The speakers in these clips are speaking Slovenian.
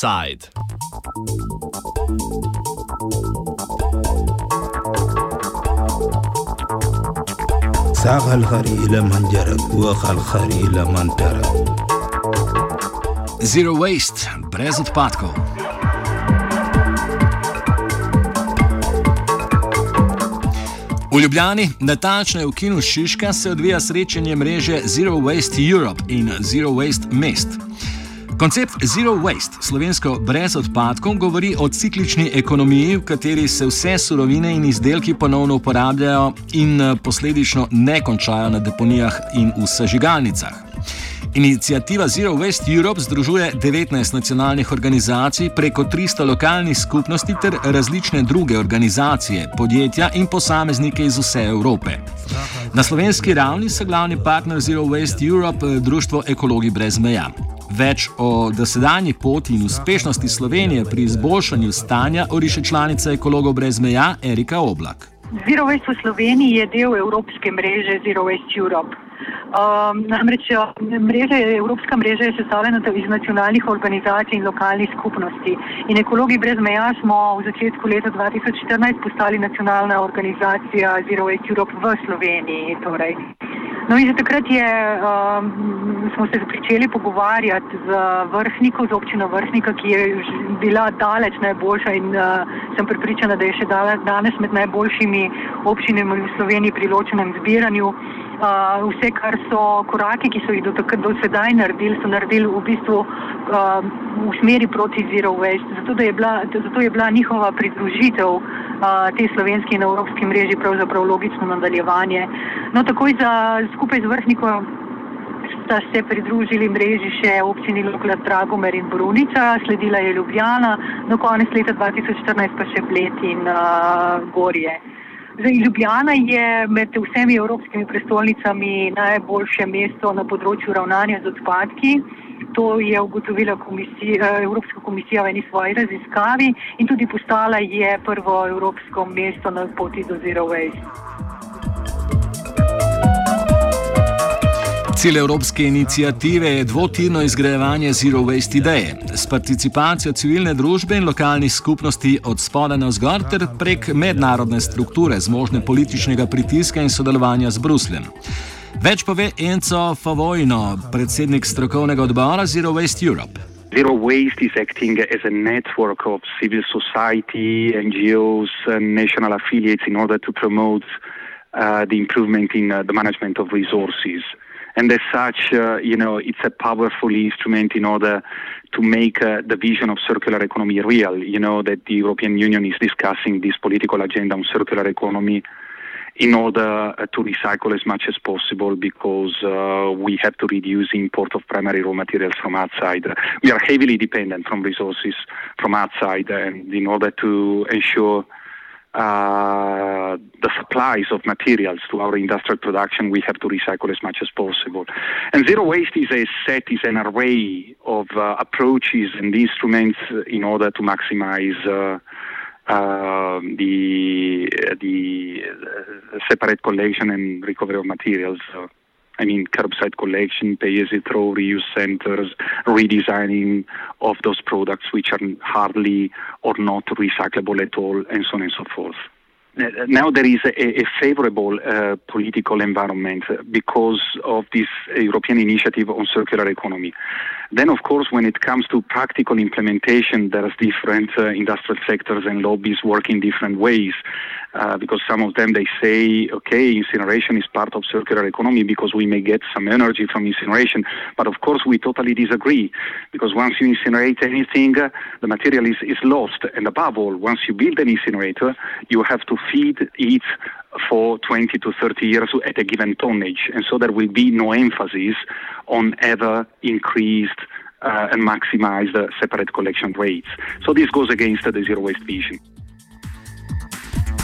Side. ساق الخري إلى من جرك وخ الخري إلى من ترك Zero waste, brez odpadkov. V Ljubljani, natančneje v Kinu Šiška, se odvija srečanje mreže Zero Waste Europe in Zero Waste Mest. Koncept Zero Waste, slovensko brez odpadkov, govori o ciklični ekonomiji, v kateri se vse surovine in izdelki ponovno uporabljajo in eh, posledično ne končajo na deponijah in v sežigalnicah. Inicijativa Zero Waste Europe združuje 19 nacionalnih organizacij preko 300 lokalnih skupnosti ter različne druge organizacije, podjetja in posameznike iz vse Evrope. Na slovenski ravni so glavni partner Zero Waste Europe eh, društvo Ekologi brez meja. Več o dosedanji poti in uspešnosti Slovenije pri izboljšanju stanja oriše članica Ekologov brez meja Erika Oblak. Zero Waste v Sloveniji je del evropske mreže Zero Waste Europe. Um, namreč mreža, evropska mreža je sestavljena iz nacionalnih organizacij in lokalnih skupnosti. In ekologi brez meja smo v začetku leta 2014 postali nacionalna organizacija Zero Waste Europe v Sloveniji. Torej. No in že takrat je, um, smo se začeli pogovarjati z vrhnikom, z občino vrhnika, ki je bila daleč najboljša in uh, sem pripričana, da je še danes med najboljšimi občinami v Sloveniji pri ločenem zbiranju uh, vse, kar so koraki, ki so jih do, do sedaj naredili, so naredili v bistvu uh, v smeri proti zero waste. Zato je bila, zato je bila njihova pridružitev uh, te slovenske in evropske mreži pravzaprav logično nadaljevanje. No, takoj za skupaj z vrhnikom sta se pridružili mreži še občini Lokla Dragomer in Brunica, sledila je Ljubljana, do konec leta 2014 pa še Bled in uh, Gorje. Zdaj, Ljubljana je med vsemi evropskimi prestolnicami najboljše mesto na področju ravnanja z odpadki. To je ugotovila komisija, Evropska komisija v eni svoji raziskavi in tudi postala je prvo evropsko mesto na poti do Zero Waste. Cilj evropske inicijative je dvotirno izgrajevanje Zero Waste ideje s participacijo civilne družbe in lokalnih skupnosti od spodaj na vzgor ter prek mednarodne strukture z možne političnega pritiska in sodelovanja z Brusljem. Več pove Enzo Favojno, predsednik strokovnega odbora Zero Waste Europe. Zero Waste is acting as a network of civil society, NGOs, and national affiliates in order to promote uh, the improvement in uh, the management of resources. and as such, uh, you know, it's a powerful instrument in order to make uh, the vision of circular economy real. You know that the European Union is discussing this political agenda on circular economy in order uh, to recycle as much as possible because uh, we have to reduce import of primary raw materials from outside. We are heavily dependent from resources from outside, and in order to ensure uh, the supplies of materials to our industrial production, we have to recycle as much as possible. And zero waste is a set, is an array of uh, approaches and instruments in order to maximize uh, uh the the uh, separate collection and recovery of materials. I mean, curbside collection, pay as you throw, reuse centers, redesigning of those products which are hardly or not recyclable at all, and so on and so forth. Now there is a, a favorable uh, political environment because of this European initiative on circular economy. Then, of course, when it comes to practical implementation, there's different uh, industrial sectors and lobbies work in different ways. Uh, because some of them they say, okay, incineration is part of circular economy because we may get some energy from incineration. But of course, we totally disagree because once you incinerate anything, uh, the material is, is lost. And above all, once you build an incinerator, you have to feed it for 20 to 30 years at a given tonnage. And so there will be no emphasis on ever increased uh, and maximized uh, separate collection rates. So this goes against the zero waste vision.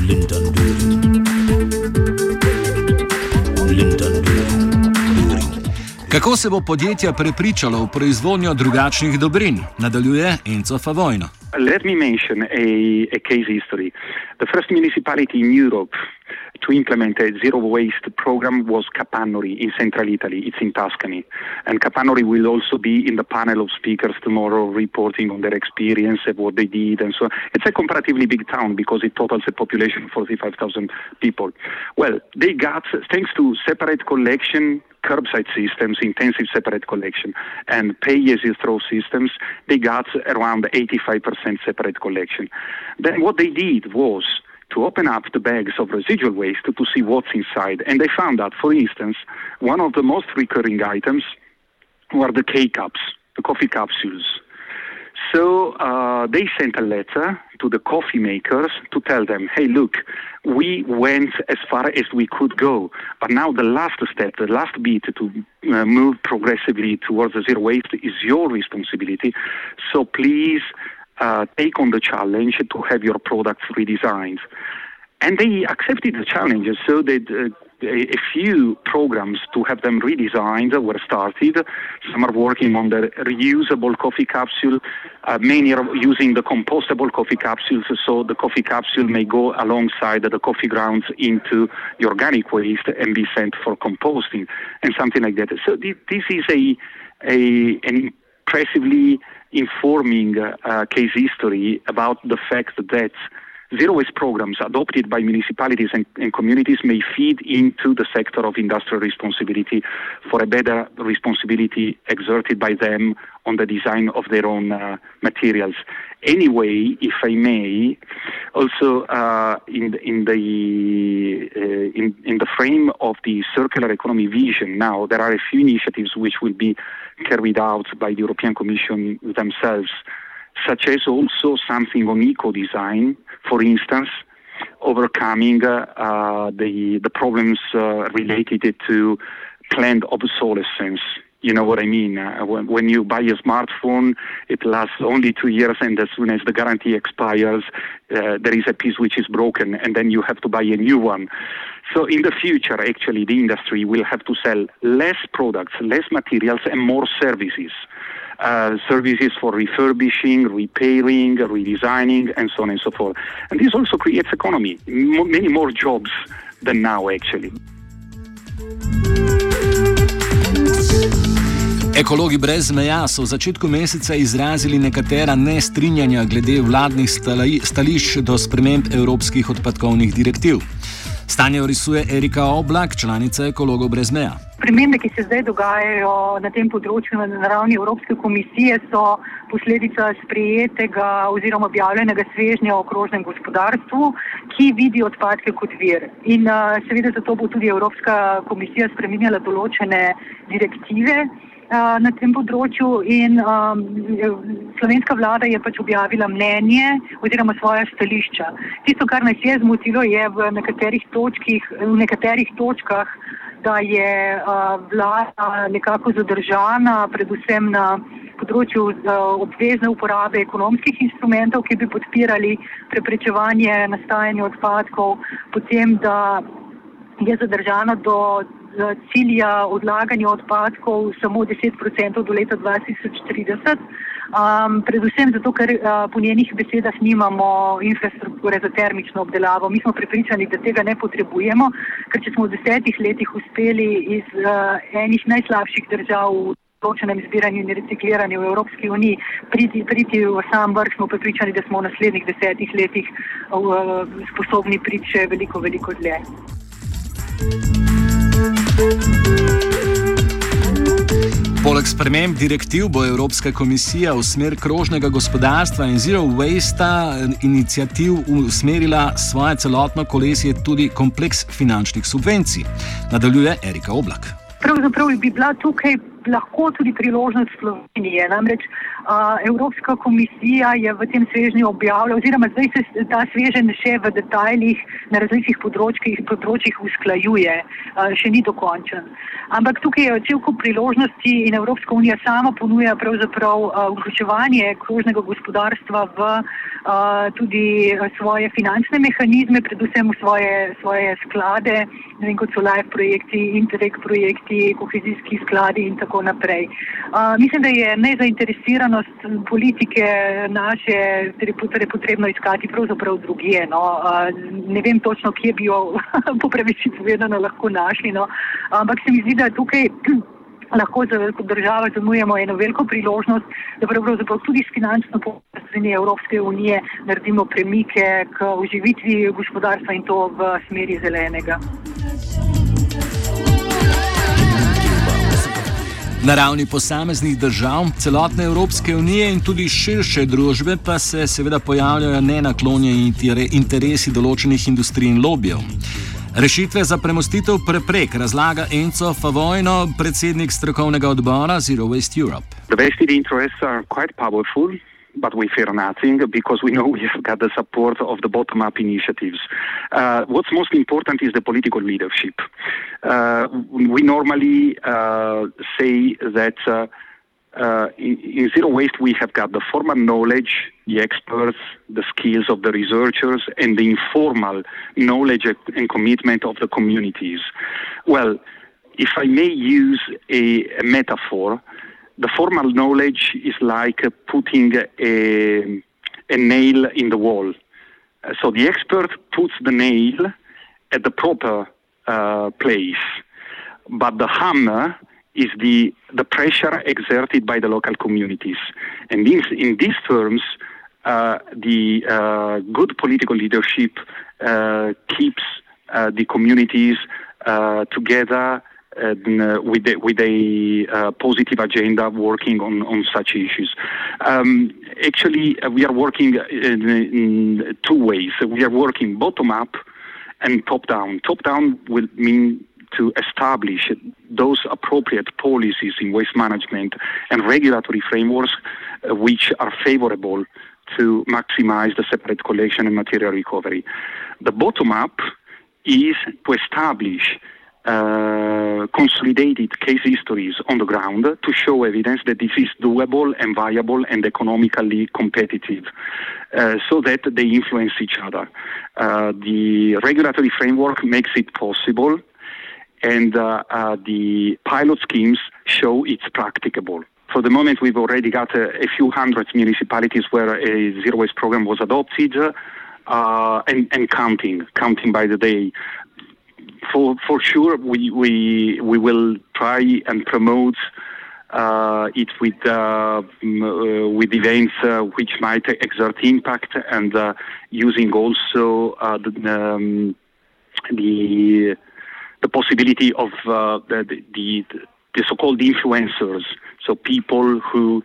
Lyndon Lyndon Kako se bo podjetje prepričalo v proizvodnjo drugačnih dobrin, nadaljuje Enzo Favojno. Let me mention a, a case history. The first municipality in Europe to implement a zero waste program was Capannori in central Italy. It's in Tuscany. And Capannori will also be in the panel of speakers tomorrow reporting on their experience and what they did and so on. It's a comparatively big town because it totals a population of 45,000 people. Well, they got, thanks to separate collection, curbside systems, intensive separate collection, and pay-as-you-throw systems, they got around 85% separate collection. Then what they did was to open up the bags of residual waste to, see what's inside. And they found that, for instance, one of the most recurring items were the K cups, the coffee capsules. So uh, they sent a letter to the coffee makers to tell them, hey, look, we went as far as we could go, but now the last step, the last bit to uh, move progressively towards zero waste is your responsibility. So please uh, take on the challenge to have your products redesigned. And they accepted the challenge, so that uh, a, few programs to have them redesigned were started. Some are working on the reusable coffee capsule, uh, many are using the compostable coffee capsules, so the coffee capsule may go alongside the coffee grounds into the organic waste and be sent for composting and something like that. So this is a, a an impressively informing uh, case history about the fact that zero waste programs adopted by municipalities and, and, communities may feed into the sector of industrial responsibility for a better responsibility exerted by them on the design of their own uh, materials. Anyway, if I may, also uh, in, in, the, uh, in, in the frame of the circular economy vision now, there are a few initiatives which will be carried out by the European Commission themselves such as also something on eco-design, for instance, overcoming uh, the the problems uh, related to planned obsolescence. You know what I mean? Uh, when, when, you buy a smartphone, it lasts only two years, and as soon as the guarantee expires, uh, there is a piece which is broken, and then you have to buy a new one. So in the future, actually, the industry will have to sell less products, less materials, and more services uh, services for refurbishing, repairing, redesigning, and so on and so forth. And this also creates economy, m- many more jobs than now, actually. Ekologi brez meja so v začetku meseca izrazili nekatera nestrinjanja glede vladnih stališč do sprememb evropskih odpadkovnih direktiv. Stanje orisuje Erika Oblak, članica Ekologov brez meja. Spremembe, ki se zdaj dogajajo na tem področju na ravni Evropske komisije, so posledica sprejetega oziroma objavljenega svežnja o okrožnem gospodarstvu, ki vidi odpadke kot vir. In seveda zato bo tudi Evropska komisija spremenjala določene direktive na tem področju in um, slovenska vlada je pač objavila mnenje oziroma svoja stališča. Tisto, kar nas je zmotilo, je v nekaterih, točkih, v nekaterih točkah, da je vlada nekako zadržana, predvsem na področju obvezne uporabe ekonomskih instrumentov, ki bi podpirali preprečevanje nastajanja odpadkov, potem da je zadržana do cilja odlaganja odpadkov samo 10% do leta 2030. Um, predvsem zato, ker uh, po njenih besedah nimamo infrastrukture za termično obdelavo. Mi smo prepričani, da tega ne potrebujemo, ker če smo v desetih letih uspeli iz uh, enih najslabših držav v določenem zbiranju in recikliranju v Evropski uniji priti, priti v sam vrh, smo prepričani, da smo v naslednjih desetih letih uh, sposobni priti še veliko, veliko dlje. Poleg sprememb direktiv bo Evropska komisija v smer krožnega gospodarstva in zero waste inicijativ usmerila svoje celotno kolesje tudi kompleks finančnih subvencij. Nadaljuje Erika Oblak. Pravzaprav bi bila tukaj lahko tudi priložnost Slovenije. Namreč a, Evropska komisija je v tem svežnju objavila, oziroma zdaj se ta svežen še v detajlih na različnih področjih, področjih usklajuje, a, še ni dokončen. Ampak tukaj je cel kup priložnosti in Evropska unija sama ponuja pravzaprav vključevanje krožnega gospodarstva v a, tudi svoje finančne mehanizme, predvsem v svoje, svoje sklade, vem, kot so live projekti, interreg projekti, kohezijski skladi in tako tako naprej. Uh, mislim, da je nezainteresiranost politike naše, torej potrebno iskati pravzaprav drugje. No. Uh, ne vem točno, kje bi jo po pravici povedano lahko našli, no. ampak se mi zdi, da tukaj lahko kot država zamujemo eno veliko priložnost, da pravzaprav tudi s finančno pomočjo Evropske unije naredimo premike k oživitvi gospodarstva in to v smeri zelenega. Na ravni posameznih držav, celotne Evropske unije in tudi širše družbe pa se seveda pojavljajo nenaklonjeni interesi določenih industrij in lobijev. Rešitve za premostitev preprek razlaga Enzo Favojno, predsednik strokovnega odbora Zero Waste Europe. But we fear nothing because we know we have got the support of the bottom up initiatives. Uh, what's most important is the political leadership. Uh, we normally uh, say that uh, uh, in, in, zero waste, we have got the formal knowledge, the experts, the skills of the researchers, and the informal knowledge and commitment of the communities. Well, if I may use a, a metaphor, the formal knowledge is like putting a, a nail in the wall. Uh, so the expert puts the nail at the proper uh, place, but the hammer is the, the pressure exerted by the local communities. And in, in these terms, uh, the uh, good political leadership uh, keeps uh, the communities together uh, with, the, with a positive agenda working on, on such issues. Um, actually, we are working in, in two ways. We are working bottom up and top down. Top down will mean to establish those appropriate policies in waste management and regulatory frameworks uh, which are favorable to maximize the separate collection and material recovery. The bottom up is to establish uh, consolidated case histories on the ground to show evidence that this is doable and viable and economically competitive uh, so that they influence each other. Uh, the regulatory framework makes it possible and uh, uh, the pilot schemes show it's practicable. For the moment, we've already got a, a few hundred municipalities where a zero waste program was adopted, uh, and, and counting, counting by the day. For for sure, we we we will try and promote uh, it with uh, uh, with events uh, which might exert impact and uh, using also uh, the, um, the the possibility of the, the, the so-called influencers, so people who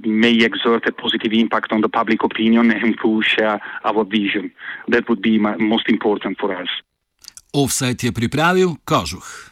may exert a positive impact on the public opinion and push our vision. That would be my, most important for us. Offside je pripravil Kožuh.